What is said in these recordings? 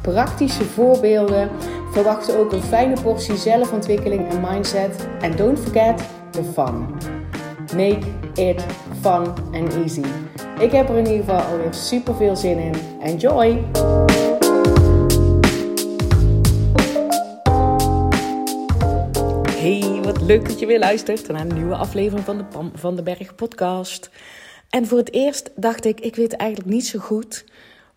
praktische voorbeelden. Verwacht ook een fijne portie zelfontwikkeling en mindset. En don't forget the fun. Make it fun and easy. Ik heb er in ieder geval alweer super veel zin in. Enjoy! Hey, wat leuk dat je weer luistert naar een nieuwe aflevering van de Pam van de Berg podcast. En voor het eerst dacht ik, ik weet eigenlijk niet zo goed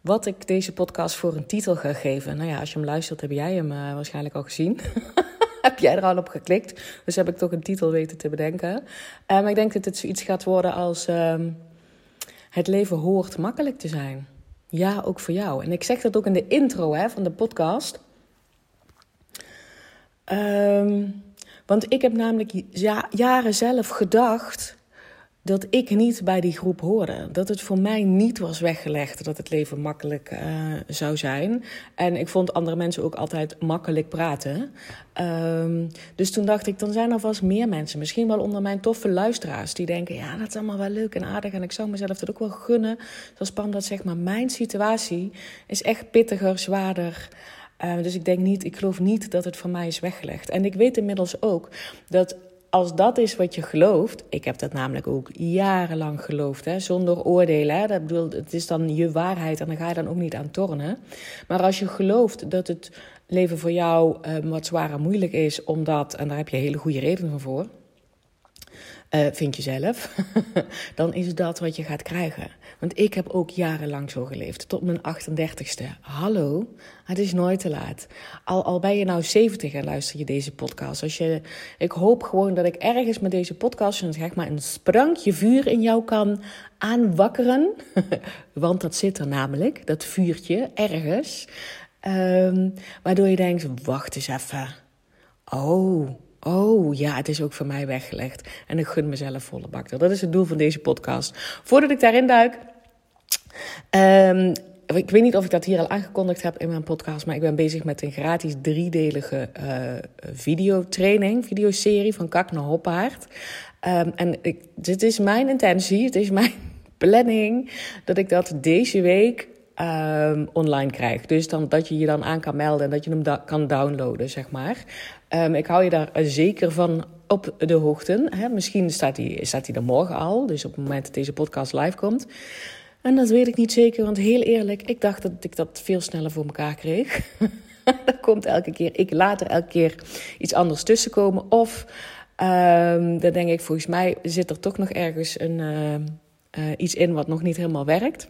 wat ik deze podcast voor een titel ga geven. Nou ja, als je hem luistert, heb jij hem uh, waarschijnlijk al gezien. heb jij er al op geklikt? Dus heb ik toch een titel weten te bedenken. Uh, maar ik denk dat het zoiets gaat worden als... Uh, het leven hoort makkelijk te zijn. Ja, ook voor jou. En ik zeg dat ook in de intro hè, van de podcast. Um, want ik heb namelijk ja, jaren zelf gedacht dat ik niet bij die groep hoorde. Dat het voor mij niet was weggelegd dat het leven makkelijk uh, zou zijn. En ik vond andere mensen ook altijd makkelijk praten. Um, dus toen dacht ik, dan zijn er vast meer mensen. Misschien wel onder mijn toffe luisteraars. Die denken, ja, dat is allemaal wel leuk en aardig. En ik zou mezelf dat ook wel gunnen. Zoals Pam dat zegt. Maar mijn situatie is echt pittiger, zwaarder. Uh, dus ik denk niet, ik geloof niet dat het voor mij is weggelegd. En ik weet inmiddels ook dat als dat is wat je gelooft, ik heb dat namelijk ook jarenlang geloofd, hè, zonder oordelen. Dat bedoel, het is dan je waarheid en dan ga je dan ook niet aan tornen. Maar als je gelooft dat het leven voor jou um, wat zwaar en moeilijk is, omdat, en daar heb je hele goede redenen voor, uh, vind je zelf, dan is dat wat je gaat krijgen. Want ik heb ook jarenlang zo geleefd, tot mijn 38ste. Hallo, het is nooit te laat. Al, al ben je nou 70 en luister je deze podcast. Als je, ik hoop gewoon dat ik ergens met deze podcast een, zeg maar, een sprankje vuur in jou kan aanwakkeren. Want dat zit er namelijk, dat vuurtje, ergens. Um, waardoor je denkt, wacht eens even. Oh, Oh ja, het is ook voor mij weggelegd. En ik gun mezelf volle bak. Dat is het doel van deze podcast. Voordat ik daarin duik. Um, ik weet niet of ik dat hier al aangekondigd heb in mijn podcast, maar ik ben bezig met een gratis driedelige uh, videotraining, videoserie van Kak naar Hoppaard. Um, en ik, dit is mijn intentie, het is mijn planning dat ik dat deze week um, online krijg. Dus dan, dat je je dan aan kan melden en dat je hem kan downloaden, zeg maar. Um, ik hou je daar zeker van op de hoogte. Hè? Misschien staat hij staat er morgen al, dus op het moment dat deze podcast live komt. En dat weet ik niet zeker, want heel eerlijk, ik dacht dat ik dat veel sneller voor elkaar kreeg. er komt elke keer, ik laat er elke keer iets anders tussen komen. Of um, dan denk ik, volgens mij zit er toch nog ergens een, uh, iets in wat nog niet helemaal werkt.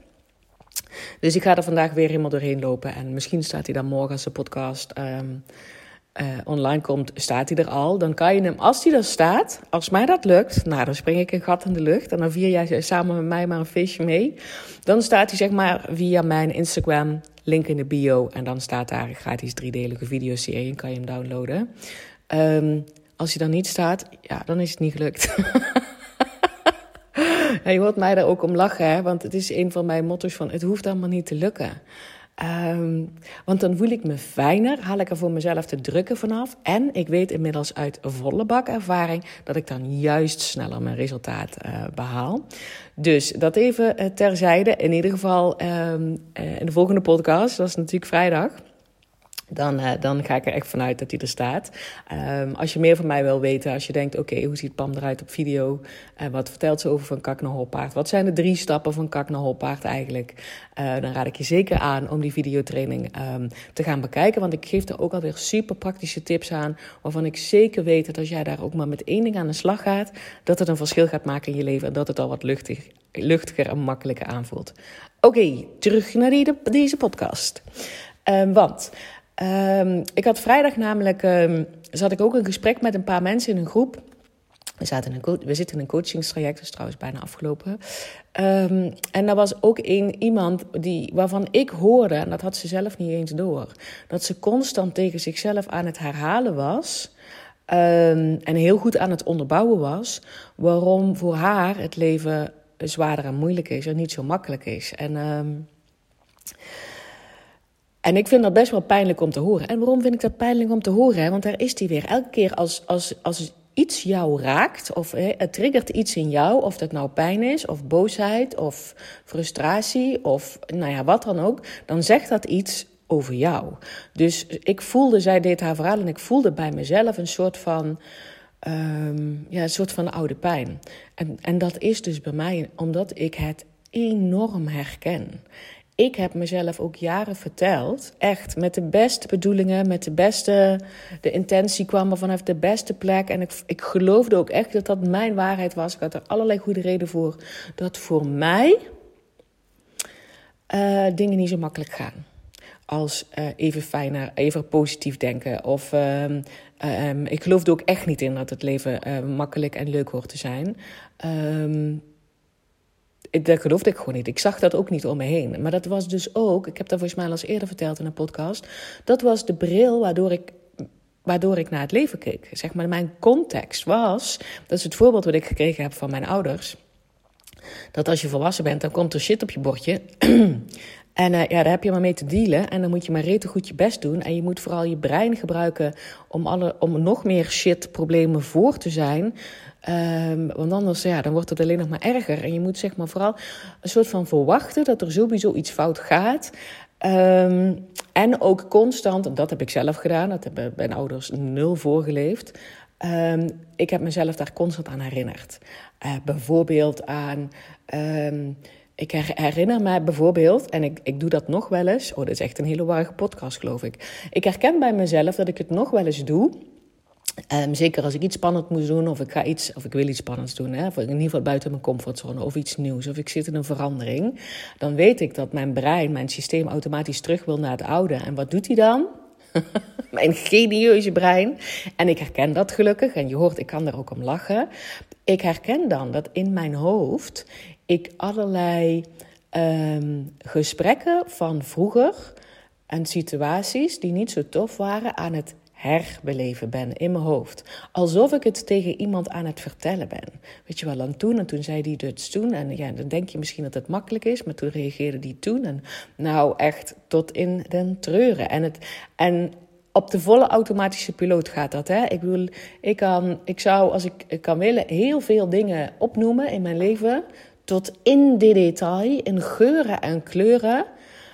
Dus ik ga er vandaag weer helemaal doorheen lopen. En misschien staat hij dan morgen als de podcast um, uh, online komt, staat hij er al. Dan kan je hem, als hij er staat, als mij dat lukt, nou dan spring ik een gat in de lucht. En dan vier jij samen met mij maar een feestje mee. Dan staat hij zeg maar via mijn Instagram, link in de bio. En dan staat daar een gratis driedelige videoserie en kan je hem downloaden. Um, als hij dan niet staat, ja, dan is het niet gelukt. je hoort mij daar ook om lachen, hè? want het is een van mijn motto's van... het hoeft allemaal niet te lukken. Um, want dan voel ik me fijner, haal ik er voor mezelf te drukken vanaf. En ik weet inmiddels uit volle bak ervaring dat ik dan juist sneller mijn resultaat uh, behaal. Dus dat even uh, terzijde. In ieder geval um, uh, in de volgende podcast, dat is natuurlijk vrijdag dan, uh, dan ga ik er echt vanuit dat hij er staat. Um, als je meer van mij wil weten, als je denkt: oké, hoe ziet Pam eruit op video? Uh, wat vertelt ze over van kak naar? Wat zijn de drie stappen van kak naar eigenlijk? Uh, dan raad ik je zeker aan om die videotraining um, te gaan bekijken. Want ik geef er ook alweer super praktische tips aan. Waarvan ik zeker weet dat als jij daar ook maar met één ding aan de slag gaat, dat het een verschil gaat maken in je leven. En dat het al wat luchtig, luchtiger en makkelijker aanvoelt. Oké, terug naar deze podcast. Um, want Um, ik had vrijdag namelijk, um, zat ik ook een gesprek met een paar mensen in een groep. We, zaten in een we zitten in een coachingstraject, dat is trouwens bijna afgelopen. Um, en daar was ook een, iemand die, waarvan ik hoorde, en dat had ze zelf niet eens door, dat ze constant tegen zichzelf aan het herhalen was. Ehm, en heel goed aan het onderbouwen was waarom voor haar het leven zwaarder en moeilijk is en niet zo makkelijk is. En, ehm, en ik vind dat best wel pijnlijk om te horen. En waarom vind ik dat pijnlijk om te horen? Want daar is die weer. Elke keer als, als, als iets jou raakt, of het triggert iets in jou, of dat nou pijn is, of boosheid, of frustratie, of nou ja, wat dan ook, dan zegt dat iets over jou. Dus ik voelde, zij deed haar verhaal en ik voelde bij mezelf een soort van. Ehm, ja, een soort van oude pijn. En, en dat is dus bij mij omdat ik het enorm herken. Ik heb mezelf ook jaren verteld, echt met de beste bedoelingen, met de beste. De intentie kwam er vanaf de beste plek. En ik, ik geloofde ook echt dat dat mijn waarheid was. Ik had er allerlei goede reden voor. Dat voor mij uh, dingen niet zo makkelijk gaan als uh, even fijner, even positief denken. Of uh, um, ik geloofde ook echt niet in dat het leven uh, makkelijk en leuk hoort te zijn. Um, dat geloofde ik gewoon niet. Ik zag dat ook niet om me heen. Maar dat was dus ook, ik heb dat volgens mij al eens eerder verteld in een podcast. Dat was de bril waardoor ik waardoor ik naar het leven keek. Zeg maar, mijn context was, dat is het voorbeeld wat ik gekregen heb van mijn ouders. Dat als je volwassen bent, dan komt er shit op je bordje. En uh, ja, daar heb je maar mee te dealen. En dan moet je maar rete goed je best doen. En je moet vooral je brein gebruiken om, alle, om nog meer shit problemen voor te zijn. Um, want anders ja, dan wordt het alleen nog maar erger. En je moet zeg maar vooral een soort van verwachten dat er sowieso iets fout gaat. Um, en ook constant, dat heb ik zelf gedaan, dat hebben mijn ouders nul voorgeleefd. Um, ik heb mezelf daar constant aan herinnerd. Uh, bijvoorbeeld aan. Ik herinner me bijvoorbeeld, en ik, ik doe dat nog wel eens. Oh, dit is echt een hele warrige podcast, geloof ik. Ik herken bij mezelf dat ik het nog wel eens doe. Um, zeker als ik iets spannends moet doen, of ik ga iets, of ik wil iets spannends doen, hè, of in ieder geval buiten mijn comfortzone, of iets nieuws, of ik zit in een verandering, dan weet ik dat mijn brein, mijn systeem automatisch terug wil naar het oude. En wat doet hij dan? mijn genieuze brein. En ik herken dat gelukkig, en je hoort, ik kan er ook om lachen. Ik herken dan dat in mijn hoofd ik allerlei um, gesprekken van vroeger en situaties die niet zo tof waren aan het herbeleven ben in mijn hoofd. Alsof ik het tegen iemand aan het vertellen ben. Weet je wel, dan toen en toen zei die dus toen. En ja, dan denk je misschien dat het makkelijk is, maar toen reageerde die toen. En nou echt tot in den treuren. En, het, en op de volle automatische piloot gaat dat. Hè? Ik bedoel, ik, kan, ik zou, als ik, ik kan willen, heel veel dingen opnoemen in mijn leven tot in de detail, in geuren en kleuren,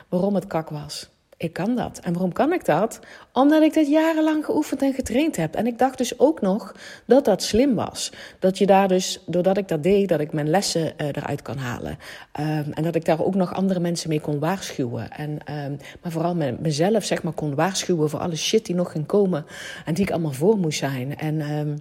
waarom het kak was. Ik kan dat. En waarom kan ik dat? Omdat ik dit jarenlang geoefend en getraind heb. En ik dacht dus ook nog dat dat slim was. Dat je daar dus, doordat ik dat deed, dat ik mijn lessen uh, eruit kan halen. Um, en dat ik daar ook nog andere mensen mee kon waarschuwen. En, um, maar vooral mezelf, zeg maar, kon waarschuwen voor alle shit die nog ging komen. En die ik allemaal voor moest zijn. En, um,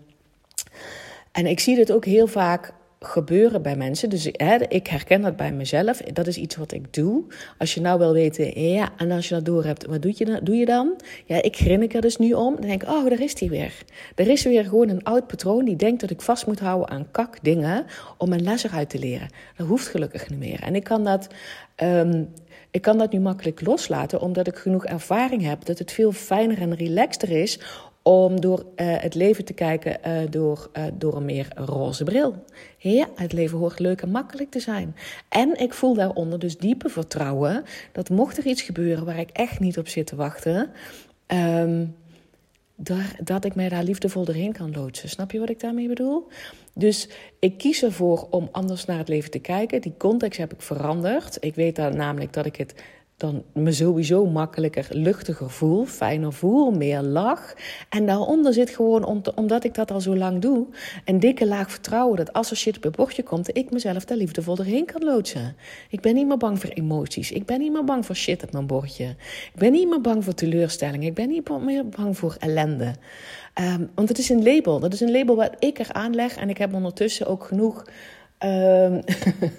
en ik zie dit ook heel vaak gebeuren bij mensen. Dus hè, ik herken dat bij mezelf. Dat is iets wat ik doe. Als je nou wil weten, ja, en als je dat door hebt, wat doe je, dan, doe je dan? Ja, ik grinnik er dus nu om. Dan denk ik, oh, daar is die weer. Er is weer gewoon een oud patroon die denkt dat ik vast moet houden aan kak dingen om mijn les eruit te leren. Dat hoeft gelukkig niet meer. En ik kan dat. Um, ik kan dat nu makkelijk loslaten, omdat ik genoeg ervaring heb dat het veel fijner en relaxter is om door uh, het leven te kijken uh, door, uh, door een meer roze bril. Ja, het leven hoort leuk en makkelijk te zijn. En ik voel daaronder dus diepe vertrouwen dat mocht er iets gebeuren waar ik echt niet op zit te wachten, um, daar, dat ik mij daar liefdevol doorheen kan loodsen. Snap je wat ik daarmee bedoel? Dus ik kies ervoor om anders naar het leven te kijken. Die context heb ik veranderd. Ik weet dan namelijk dat ik het dan me sowieso makkelijker, luchtiger voel, fijner voel, meer lach. En daaronder zit gewoon, omdat ik dat al zo lang doe, een dikke laag vertrouwen dat als er shit op het bordje komt, ik mezelf daar liefdevol doorheen kan loodsen. Ik ben niet meer bang voor emoties. Ik ben niet meer bang voor shit op mijn bordje. Ik ben niet meer bang voor teleurstellingen. Ik ben niet meer bang voor ellende. Um, want het is een label. Dat is een label wat ik er aanleg. En ik heb ondertussen ook genoeg Um,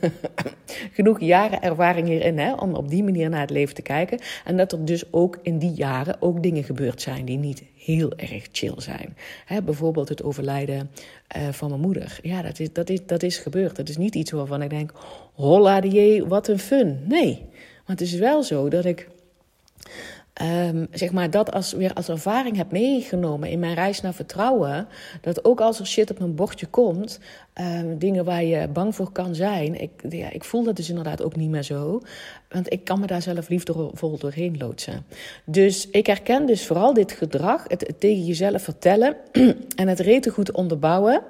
genoeg jaren ervaring hierin hè, om op die manier naar het leven te kijken. En dat er dus ook in die jaren ook dingen gebeurd zijn die niet heel erg chill zijn. Hè, bijvoorbeeld het overlijden uh, van mijn moeder. Ja, dat is, dat, is, dat is gebeurd. Dat is niet iets waarvan ik denk: holla die, wat een fun. Nee, maar het is wel zo dat ik um, zeg maar, dat als, weer als ervaring heb meegenomen in mijn reis naar vertrouwen. Dat ook als er shit op mijn bordje komt, um, dingen waar je bang voor kan zijn. Ik, ja, ik voel dat dus inderdaad ook niet meer zo. Want ik kan me daar zelf liefdevol doorheen loodsen. Dus ik herken dus vooral dit gedrag, het, tegen jezelf vertellen en het rete goed onderbouwen.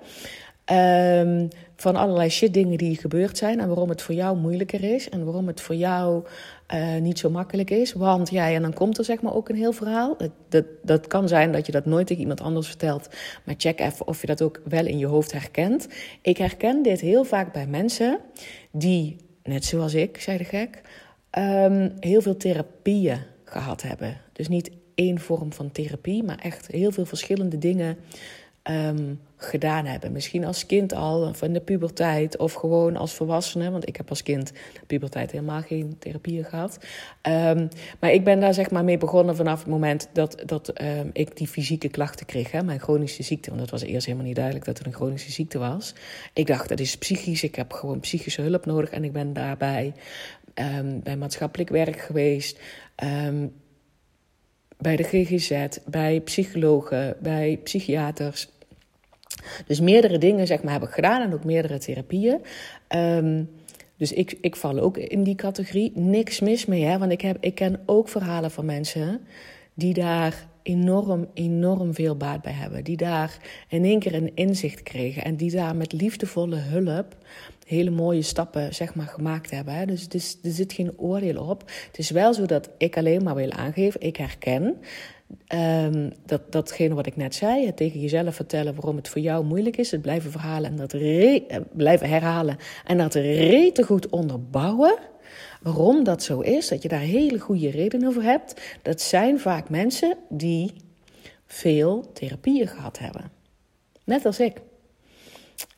Um, van allerlei shit dingen die gebeurd zijn en waarom het voor jou moeilijker is en waarom het voor jou uh, niet zo makkelijk is. Want ja, en dan komt er zeg maar ook een heel verhaal. Dat, dat, dat kan zijn dat je dat nooit tegen iemand anders vertelt, maar check even of je dat ook wel in je hoofd herkent. Ik herken dit heel vaak bij mensen die, net zoals ik, zei de gek, um, heel veel therapieën gehad hebben. Dus niet één vorm van therapie, maar echt heel veel verschillende dingen um, gedaan hebben. Misschien als kind al, of in de puberteit, of gewoon als volwassene. Want ik heb als kind de puberteit helemaal geen therapieën gehad. Um, maar ik ben daar zeg maar mee begonnen vanaf het moment dat, dat um, ik die fysieke klachten kreeg. Hè, mijn chronische ziekte. Want dat was eerst helemaal niet duidelijk dat het een chronische ziekte was. Ik dacht, dat is psychisch. Ik heb gewoon psychische hulp nodig. En ik ben daarbij bij maatschappelijk werk geweest bij de GGZ, bij psychologen, bij psychiaters. Dus meerdere dingen zeg maar, heb ik gedaan en ook meerdere therapieën. Um, dus ik, ik val ook in die categorie. Niks mis mee, hè? want ik, heb, ik ken ook verhalen van mensen die daar enorm, enorm veel baat bij hebben. Die daar in één keer een inzicht kregen en die daar met liefdevolle hulp hele mooie stappen zeg maar, gemaakt hebben. Hè? Dus, dus er zit geen oordeel op. Het is wel zo dat ik alleen maar wil aangeven, ik herken Um, dat, datgene wat ik net zei, het tegen jezelf vertellen waarom het voor jou moeilijk is, het blijven verhalen en dat eh, blijven herhalen en dat rete goed onderbouwen. Waarom dat zo is, dat je daar hele goede redenen voor hebt, dat zijn vaak mensen die veel therapieën gehad hebben. Net als ik.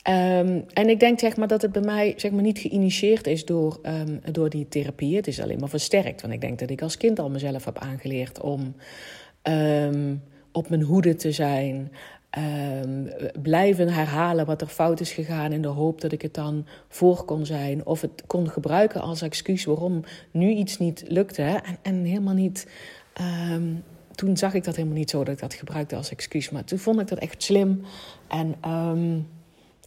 Um, en ik denk zeg maar, dat het bij mij zeg maar, niet geïnitieerd is door, um, door die therapie. Het is alleen maar versterkt. Want ik denk dat ik als kind al mezelf heb aangeleerd om um, op mijn hoede te zijn. Blijven herhalen wat er fout is gegaan in de hoop dat ik het dan voor kon zijn. Of het kon gebruiken als excuus waarom nu iets niet lukte. En, en helemaal niet. Toen zag ik dat helemaal niet zo dat ik dat gebruikte als excuus. Maar toen vond ik dat echt slim. En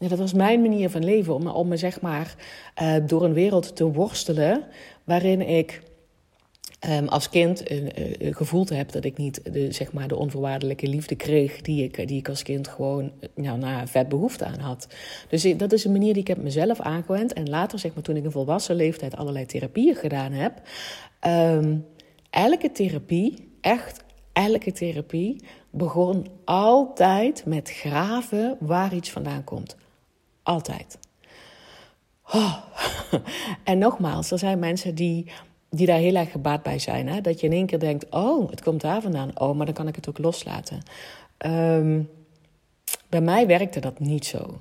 dat was mijn manier van leven. Om, me zeg maar uh, door een wereld te worstelen waarin ik um, als kind uh, uh, gevoeld heb dat ik niet de, zeg maar, de onvoorwaardelijke liefde kreeg die ik, die ik als kind gewoon nou, na vet behoefte aan had. Dus dat is een manier die ik heb mezelf aangewend. En later, zeg maar, toen ik in volwassen leeftijd allerlei therapieën gedaan heb, um, elke therapie, echt elke therapie, begon altijd met graven waar iets vandaan komt. Altijd. Oh. En nogmaals, er zijn mensen die die daar heel erg gebaat bij zijn. Hè? Dat je in één keer denkt, oh, het komt daar vandaan. Oh, maar dan kan ik het ook loslaten. Um, bij mij werkte dat niet zo.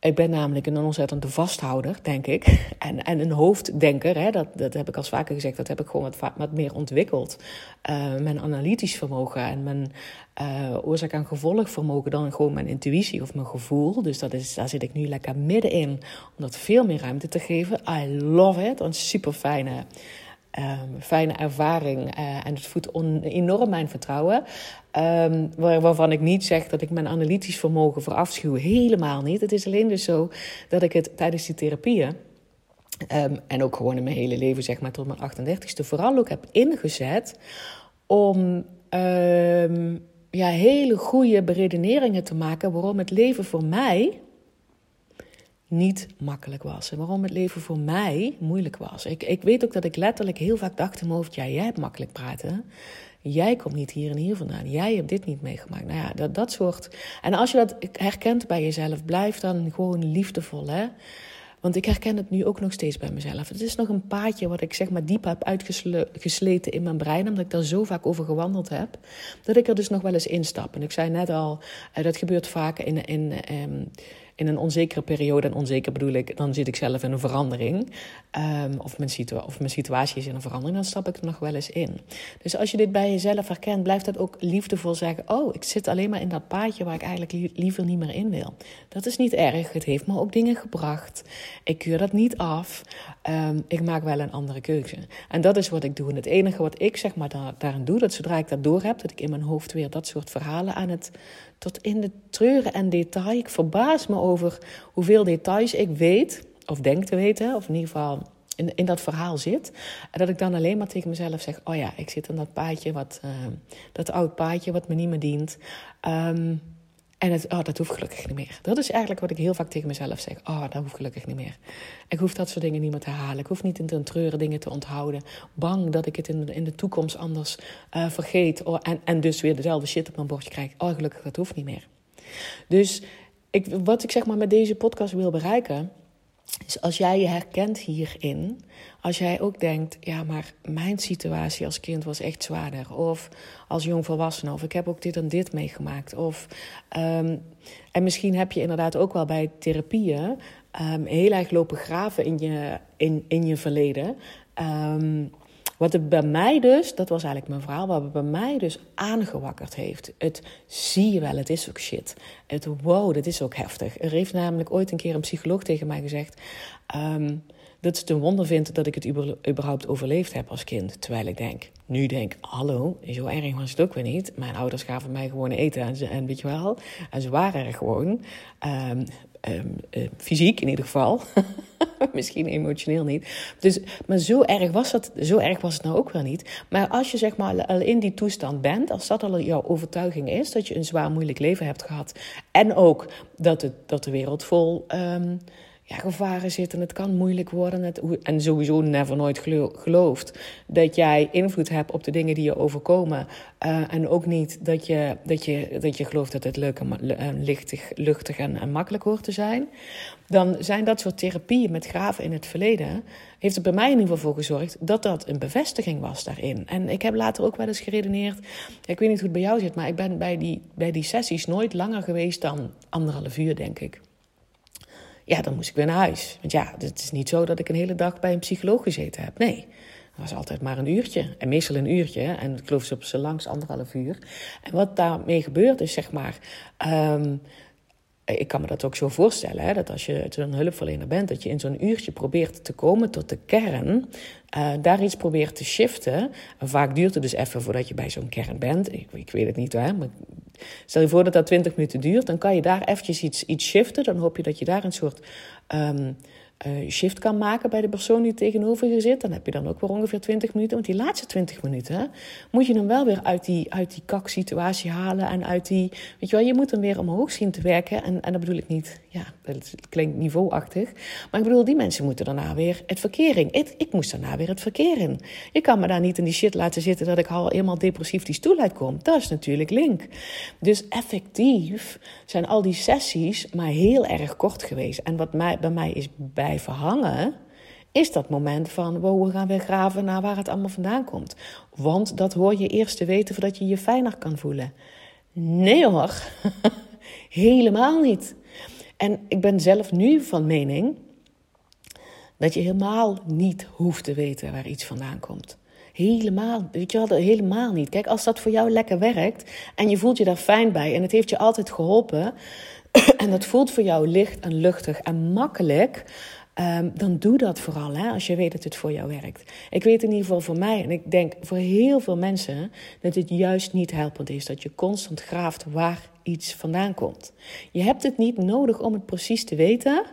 Ik ben namelijk een ontzettende vasthouder, denk ik. En, en een hoofddenker, hè, dat, dat heb ik al vaker gezegd, dat heb ik gewoon wat, wat meer ontwikkeld. Uh, mijn analytisch vermogen en mijn uh, oorzaak- en gevolgvermogen dan gewoon mijn intuïtie of mijn gevoel. Dus dat is, daar zit ik nu lekker middenin, om dat veel meer ruimte te geven. I love it, een super fijne um, fijne ervaring. Uh, en het voedt enorm mijn vertrouwen. Waar, waarvan ik niet zeg dat ik mijn analytisch vermogen verafschuw. Helemaal niet. Het is alleen dus zo dat ik het tijdens die therapieën. Um, en ook gewoon in mijn hele leven, zeg maar tot mijn 38ste, vooral ook heb ingezet om ja, hele goede beredeneringen te maken waarom het leven voor mij niet makkelijk was. En waarom het leven voor mij moeilijk was. Ik, ik weet ook dat ik letterlijk heel vaak dacht in mijn hoofd: ja, jij hebt makkelijk praten. Jij komt niet hier en hier vandaan. Jij hebt dit niet meegemaakt. Nou ja, dat, dat soort. En als je dat herkent bij jezelf, blijf dan gewoon liefdevol. Hè? Want ik herken het nu ook nog steeds bij mezelf. Het is nog een paadje wat ik zeg maar diep heb uitgesleten in mijn brein. Omdat ik daar zo vaak over gewandeld heb. Dat ik er dus nog wel eens instap. En ik zei net al, uh, dat gebeurt vaak in, in um, in een onzekere periode, en onzeker bedoel ik, dan zit ik zelf in een verandering, um, of, mijn of mijn situatie is in een verandering, dan stap ik er nog wel eens in. Dus als je dit bij jezelf herkent, blijft dat ook liefdevol zeggen: Oh, ik zit alleen maar in dat paadje waar ik eigenlijk liever niet meer in wil. Dat is niet erg, het heeft me ook dingen gebracht. Ik keur dat niet af. Um, ik maak wel een andere keuze. En dat is wat ik doe. En het enige wat ik zeg maar daar, daarin doe, dat zodra ik dat door heb, dat ik in mijn hoofd weer dat soort verhalen aan het tot in de treuren en detail. Ik verbaas me over hoeveel details ik weet, of denk te weten, of in ieder geval in, in dat verhaal zit. En dat ik dan alleen maar tegen mezelf zeg: Oh ja, ik zit in dat paadje, wat, uh, dat oud paadje wat me niet meer dient. Um, en het, oh, dat hoeft gelukkig niet meer. Dat is eigenlijk wat ik heel vaak tegen mezelf zeg. Oh, dat hoeft gelukkig niet meer. Ik hoef dat soort dingen niet meer te halen. Ik hoef niet in te treuren dingen te onthouden. Bang dat ik het in de, in de toekomst anders uh, vergeet. Oh, en, en dus weer dezelfde shit op mijn bordje krijg. Oh, gelukkig, dat hoeft niet meer. Dus ik, wat ik zeg maar met deze podcast wil bereiken dus als jij je herkent hierin, als jij ook denkt, ja, maar mijn situatie als kind was echt zwaarder, of als jongvolwassene, of ik heb ook dit en dit meegemaakt, of um, en misschien heb je inderdaad ook wel bij therapieën um, heel erg lopen graven in je, in, in je verleden. Um, wat het bij mij dus, dat was eigenlijk mijn verhaal, wat het bij mij dus aangewakkerd heeft. Het zie je wel, het is ook shit. Het wow, dat is ook heftig. Er heeft namelijk ooit een keer een psycholoog tegen mij gezegd. Um, dat ze het een wonder vindt dat ik het überhaupt overleefd heb als kind. Terwijl ik denk, nu denk, hallo, zo erg was het ook weer niet. Mijn ouders gaven mij gewoon eten en, ze, en weet je wel. En ze waren er gewoon. Um, um, uh, fysiek in ieder geval. Misschien emotioneel niet. Dus, maar zo erg, was het, zo erg was het nou ook wel niet. Maar als je zeg maar al in die toestand bent, als dat al jouw overtuiging is, dat je een zwaar moeilijk leven hebt gehad. En ook dat, het, dat de wereld vol um, ja, gevaren zitten. Het kan moeilijk worden. Het, en sowieso never nooit gelooft dat jij invloed hebt op de dingen die je overkomen. Uh, en ook niet dat je, dat, je, dat je gelooft dat het leuk en lichtig, luchtig en, en, makkelijk hoort te zijn. Dan zijn dat soort therapieën met graven in het verleden. Heeft er bij mij in ieder geval voor gezorgd dat dat een bevestiging was daarin. En ik heb later ook wel eens geredeneerd. Ik weet niet hoe het bij jou zit, maar ik ben bij die, bij die sessies nooit langer geweest dan anderhalf uur, denk ik ja, dan moest ik weer naar huis. Want ja, het is niet zo dat ik een hele dag bij een psycholoog gezeten heb. Nee, dat was altijd maar een uurtje. En meestal een uurtje. En ik geloof ze op z'n langs anderhalf uur. En wat daarmee gebeurt is, zeg maar... Um, ik kan me dat ook zo voorstellen, hè, dat als je een hulpverlener bent, dat je in zo'n uurtje probeert te komen tot de kern, uh, daar iets probeert te shiften. En vaak duurt het dus even voordat je bij zo'n kern bent. Ik, ik weet het niet, hè, maar stel je voor dat dat 20 minuten duurt, dan kan je daar eventjes iets, iets shiften. Dan hoop je dat je daar een soort um, uh, shift kan maken bij de persoon die tegenover je zit. Dan heb je dan ook weer ongeveer 20 minuten. Want die laatste 20 minuten moet je dan wel weer uit die, uit die kak-situatie halen. En uit die. Weet je wel, je moet dan weer omhoog zien te werken. En, en dat bedoel ik niet. Dat klinkt niveauachtig. Maar ik bedoel, die mensen moeten daarna weer het verkeer in. Ik, ik moest daarna weer het verkeer in. Je kan me daar niet in die shit laten zitten dat ik al helemaal depressief die stoel uitkom. Dat is natuurlijk link. Dus effectief zijn al die sessies maar heel erg kort geweest. En wat mij, bij mij is blijven hangen, is dat moment van wow, we gaan weer graven naar waar het allemaal vandaan komt. Want dat hoor je eerst te weten voordat je je fijner kan voelen. Nee hoor, helemaal niet. En ik ben zelf nu van mening dat je helemaal niet hoeft te weten waar iets vandaan komt. Helemaal, weet je wel, helemaal niet. Kijk, als dat voor jou lekker werkt en je voelt je daar fijn bij en het heeft je altijd geholpen en dat voelt voor jou licht en luchtig en makkelijk, Um, dan doe dat vooral hè, als je weet dat het voor jou werkt. Ik weet in ieder geval voor mij, en ik denk voor heel veel mensen, dat het juist niet helpend is dat je constant graaft waar iets vandaan komt. Je hebt het niet nodig om het precies te weten,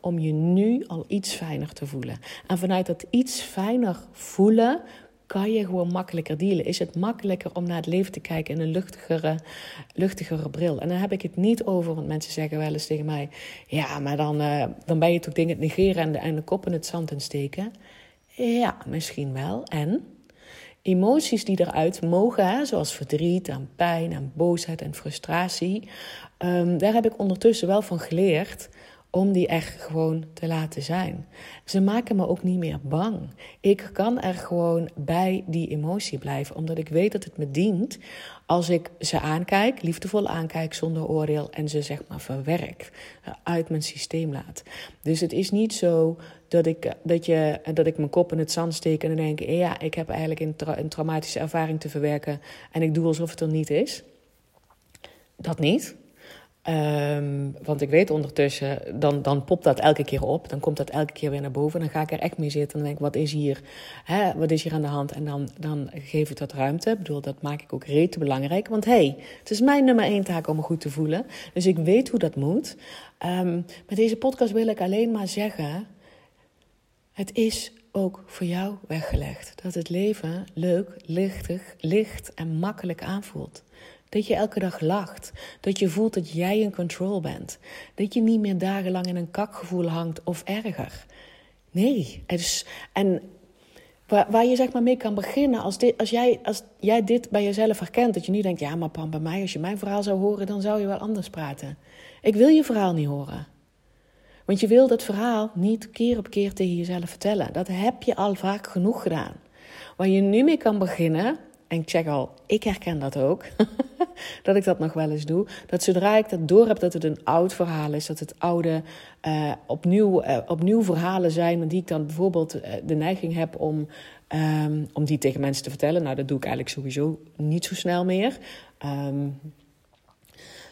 om je nu al iets fijner te voelen. En vanuit dat iets fijner voelen kan je gewoon makkelijker dealen. Is het makkelijker om naar het leven te kijken in een luchtigere, luchtigere bril. En dan heb ik het niet over, want mensen zeggen wel eens tegen mij: Ja, maar dan, uh, dan ben je toch dingen het negeren en de, en de kop in het zand in steken. Ja, misschien wel. En emoties die eruit mogen, zoals verdriet en pijn en boosheid en frustratie, um, daar heb ik ondertussen wel van geleerd om die echt gewoon te laten zijn. Ze maken me ook niet meer bang. Ik kan er gewoon bij die emotie blijven, omdat ik weet dat het me dient als ik ze aankijk, liefdevol aankijk zonder oordeel en ze zeg maar verwerk, eh, uit mijn systeem laat. Dus het is niet zo dat ik, dat je, dat ik mijn kop in het zand steek en denk: ja, ik heb eigenlijk een, een traumatische ervaring te verwerken en ik doe alsof het er niet is. Dat niet. Um, want ik weet ondertussen, dan, dan popt dat elke keer op. Dan komt dat elke keer weer naar boven. Dan ga ik er echt mee zitten en denk wat is hier, hè, wat is hier aan de hand? En dan, dan geef ik dat ruimte. Ik bedoel, dat maak ik ook rete belangrijk. Want hé, hey, het is mijn nummer één taak om me goed te voelen. Dus ik weet hoe dat moet. Um, met deze podcast wil ik alleen maar zeggen... Het is ook voor jou weggelegd. Dat het leven leuk, lichtig, licht en makkelijk aanvoelt. Dat je elke dag lacht. Dat je voelt dat jij in control bent. Dat je niet meer dagenlang in een kakgevoel hangt of erger. Nee. en waar, waar, je zeg maar mee kan beginnen, als, dit, als, jij, als jij dit bij jezelf herkent, dat je nu denkt, ja maar Pam, bij mij, als je mijn verhaal zou horen, dan zou je wel anders praten. Ik wil je verhaal niet horen. Want je wil dat verhaal niet keer op keer tegen jezelf vertellen. Dat heb je al vaak genoeg gedaan. Waar je nu mee kan beginnen, en ik zeg al, ik herken dat ook, dat ik dat nog wel eens doe. Dat zodra ik dat door heb dat het een oud verhaal is, dat het oude uh, opnieuw, uh, opnieuw verhalen zijn, die ik dan bijvoorbeeld uh, de neiging heb om, um, om die tegen mensen te vertellen. Nou, dat doe ik eigenlijk sowieso niet zo snel meer. Um,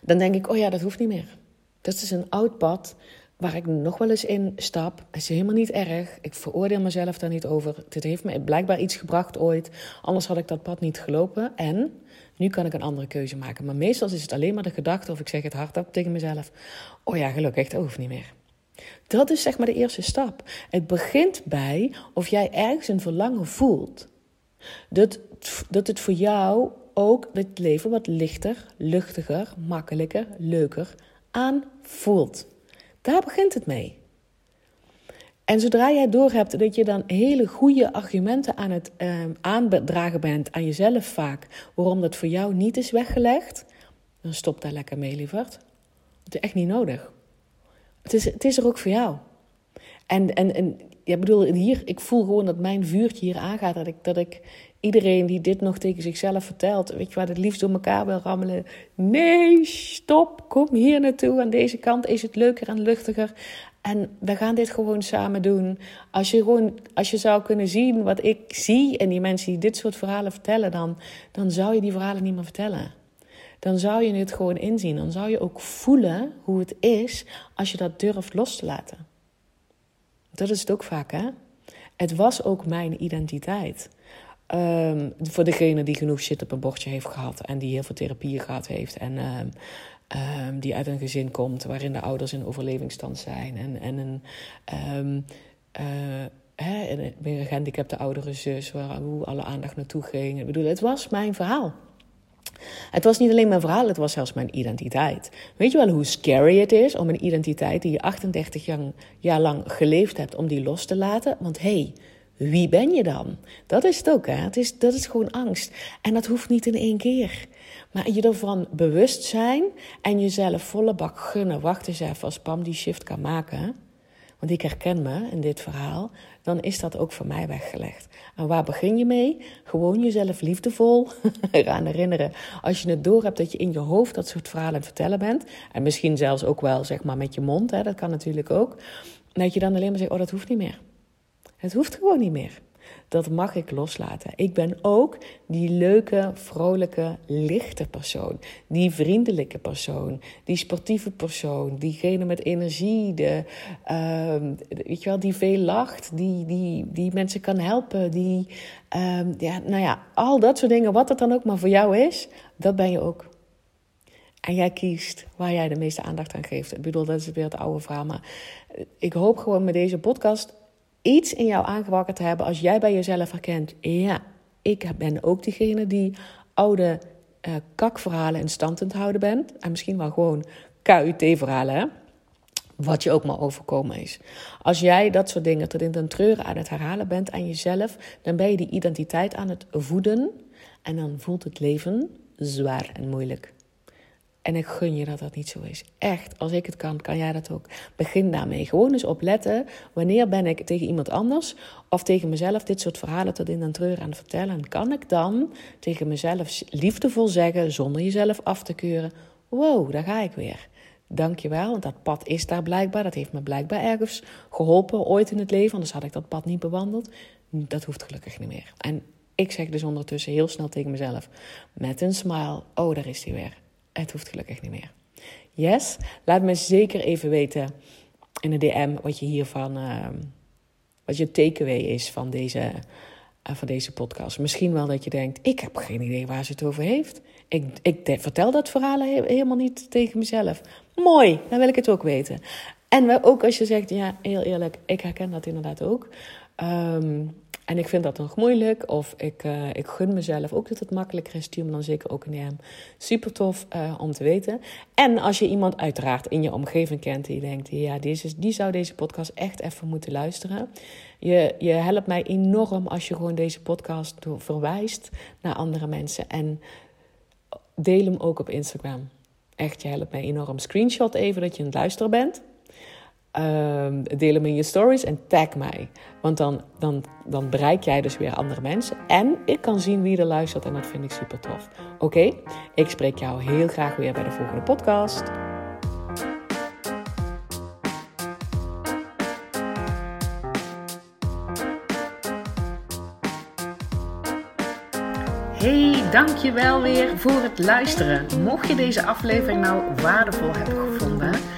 dan denk ik, oh ja, dat hoeft niet meer. Dat is een oud pad waar ik nog wel eens in stap. is helemaal niet erg. Ik veroordeel mezelf daar niet over. Dit heeft me blijkbaar iets gebracht ooit. Anders had ik dat pad niet gelopen. En nu kan ik een andere keuze maken. Maar meestal is het alleen maar de gedachte, of ik zeg het hardop tegen mezelf: Oh ja, gelukkig, dat hoeft niet meer. Dat is zeg maar de eerste stap. Het begint bij of jij ergens een verlangen voelt. Dat, dat het voor jou ook het leven wat lichter, luchtiger, makkelijker, leuker aanvoelt. Daar begint het mee. En zodra jij doorhebt dat je dan hele goede argumenten aan het uh, aandragen bent aan jezelf vaak, waarom dat voor jou niet is weggelegd, dan stop daar lekker mee, lieverd. Het is echt niet nodig. Het is, het is er ook voor jou. En, en, en ja, bedoel, hier, ik voel gewoon dat mijn vuurtje hier aangaat. Dat ik, dat ik iedereen die dit nog tegen zichzelf vertelt, weet je waar, het liefst door elkaar wil rammelen. Nee, stop, kom hier naartoe. Aan deze kant is het leuker en luchtiger. En we gaan dit gewoon samen doen. Als je, gewoon, als je zou kunnen zien wat ik zie en die mensen die dit soort verhalen vertellen, dan, dan zou je die verhalen niet meer vertellen. Dan zou je het gewoon inzien. Dan zou je ook voelen hoe het is als je dat durft los te laten. Dat is het ook vaak, hè? Het was ook mijn identiteit. Um, voor degene die genoeg shit op een bordje heeft gehad en die heel veel therapieën gehad heeft en um, um, die uit een gezin komt waarin de ouders in overlevingsstand zijn en, en een, uh, hè, een gehandicapte oudere zus waar hoe alle aandacht naartoe ging. Ik bedoel, het was mijn verhaal. Het was niet alleen mijn verhaal, het was zelfs mijn identiteit. Weet je wel hoe scary het is om een identiteit die je 38 jaar, lang geleefd hebt, om die los te laten? Want hé, hey, wie ben je dan? Dat is het ook, hè? Het is, dat is gewoon angst. En dat hoeft niet in één keer. Maar je ervan bewust zijn en jezelf volle bak gunnen. Wacht eens even als Pam die shift kan maken. Want ik herken me in dit verhaal. Dan is dat ook voor mij weggelegd. En waar begin je mee? Gewoon jezelf liefdevol eraan herinneren. Als je het door hebt dat je in je hoofd dat soort verhalen aan het vertellen bent. En misschien zelfs ook wel zeg maar met je mond. Hè, dat kan natuurlijk ook. Dat je dan alleen maar zegt, oh dat hoeft niet meer. Het hoeft gewoon niet meer. Dat mag ik loslaten. Ik ben ook die leuke, vrolijke, lichte persoon. Die vriendelijke persoon. Die sportieve persoon. Diegene met energie. De, uh, weet je wel, die veel lacht. Die, die, die mensen kan helpen. Die, uh, ja, nou ja, al dat soort dingen. Wat het dan ook maar voor jou is. Dat ben je ook. En jij kiest waar jij de meeste aandacht aan geeft. Ik bedoel, dat is weer het oude verhaal. Maar ik hoop gewoon met deze podcast iets in jou aangewakkerd te hebben als jij bij jezelf herkent: ja, ik ben ook diegene die oude uh, kakverhalen in stand aan houden bent. En misschien wel gewoon KUT-verhalen, Wat je ook maar overkomen is. Als jij dat soort dingen tot in den treuren aan het herhalen bent aan jezelf, dan ben je die identiteit aan het voeden. En dan voelt het leven zwaar en moeilijk. En ik gun je dat dat niet zo is. Echt, als ik het kan, kan jij dat ook. Begin daarmee. Gewoon eens opletten. Wanneer ben ik tegen iemand anders of tegen mezelf dit soort verhalen tot in den treur aan het vertellen? En kan ik dan tegen mezelf liefdevol zeggen, zonder jezelf af te keuren: Wow, daar ga ik weer. Dankjewel, want dat pad is daar blijkbaar. Dat heeft me blijkbaar ergens geholpen ooit in het leven. Anders had ik dat pad niet bewandeld. Dat hoeft gelukkig niet meer. En ik zeg dus ondertussen heel snel tegen mezelf, met een smile: Oh, daar is hij weer. Het hoeft gelukkig niet meer. Yes, laat me zeker even weten in de DM wat je hiervan, uh, wat je takeaway is van deze, uh, van deze podcast. Misschien wel dat je denkt, ik heb geen idee waar ze het over heeft. Ik, ik vertel dat verhaal helemaal niet tegen mezelf. Mooi, dan wil ik het ook weten. En ook als je zegt, ja, heel eerlijk, ik herken dat inderdaad ook. Um, en ik vind dat nog moeilijk. Of ik, uh, ik gun mezelf ook dat het makkelijker is. Stuur me dan zeker ook een DM. Super tof uh, om te weten. En als je iemand uiteraard in je omgeving kent die denkt... ja, deze, die zou deze podcast echt even moeten luisteren. Je, je helpt mij enorm als je gewoon deze podcast verwijst naar andere mensen. En deel hem ook op Instagram. Echt, je helpt mij enorm. Screenshot even dat je aan het bent. Uh, deel hem in je stories en tag mij. Want dan, dan, dan bereik jij dus weer andere mensen. En ik kan zien wie er luistert en dat vind ik super tof. Oké, ik spreek jou heel graag weer bij de volgende podcast. Hey, dankjewel weer voor het luisteren. Mocht je deze aflevering nou waardevol hebben gevonden